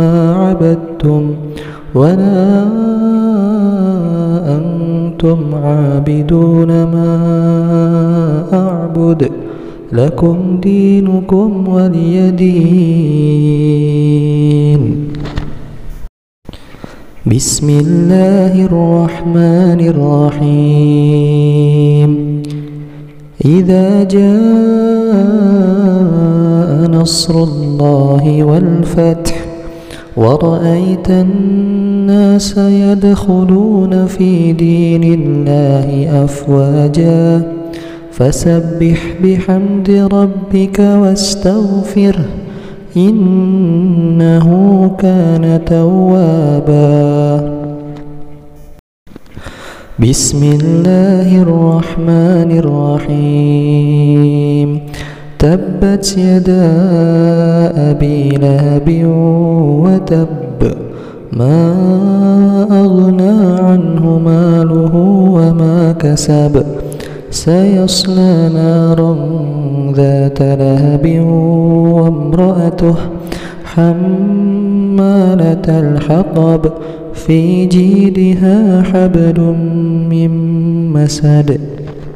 عبدتم ولا أنتم عابدون ما أعبد. لكم دينكم ولي دين. بسم الله الرحمن الرحيم. إذا جاء نصر الله والفتح ورأيت الناس يدخلون في دين الله أفواجا فسبح بحمد ربك واستغفره إنه كان توابا بسم الله الرحمن الرحيم تبت يدا أبي لهب وتب ما أغنى عنه ماله وما كسب سيصلى نارا ذات لهب وامرأته حمالة الحطب في جيدها حبل من مسد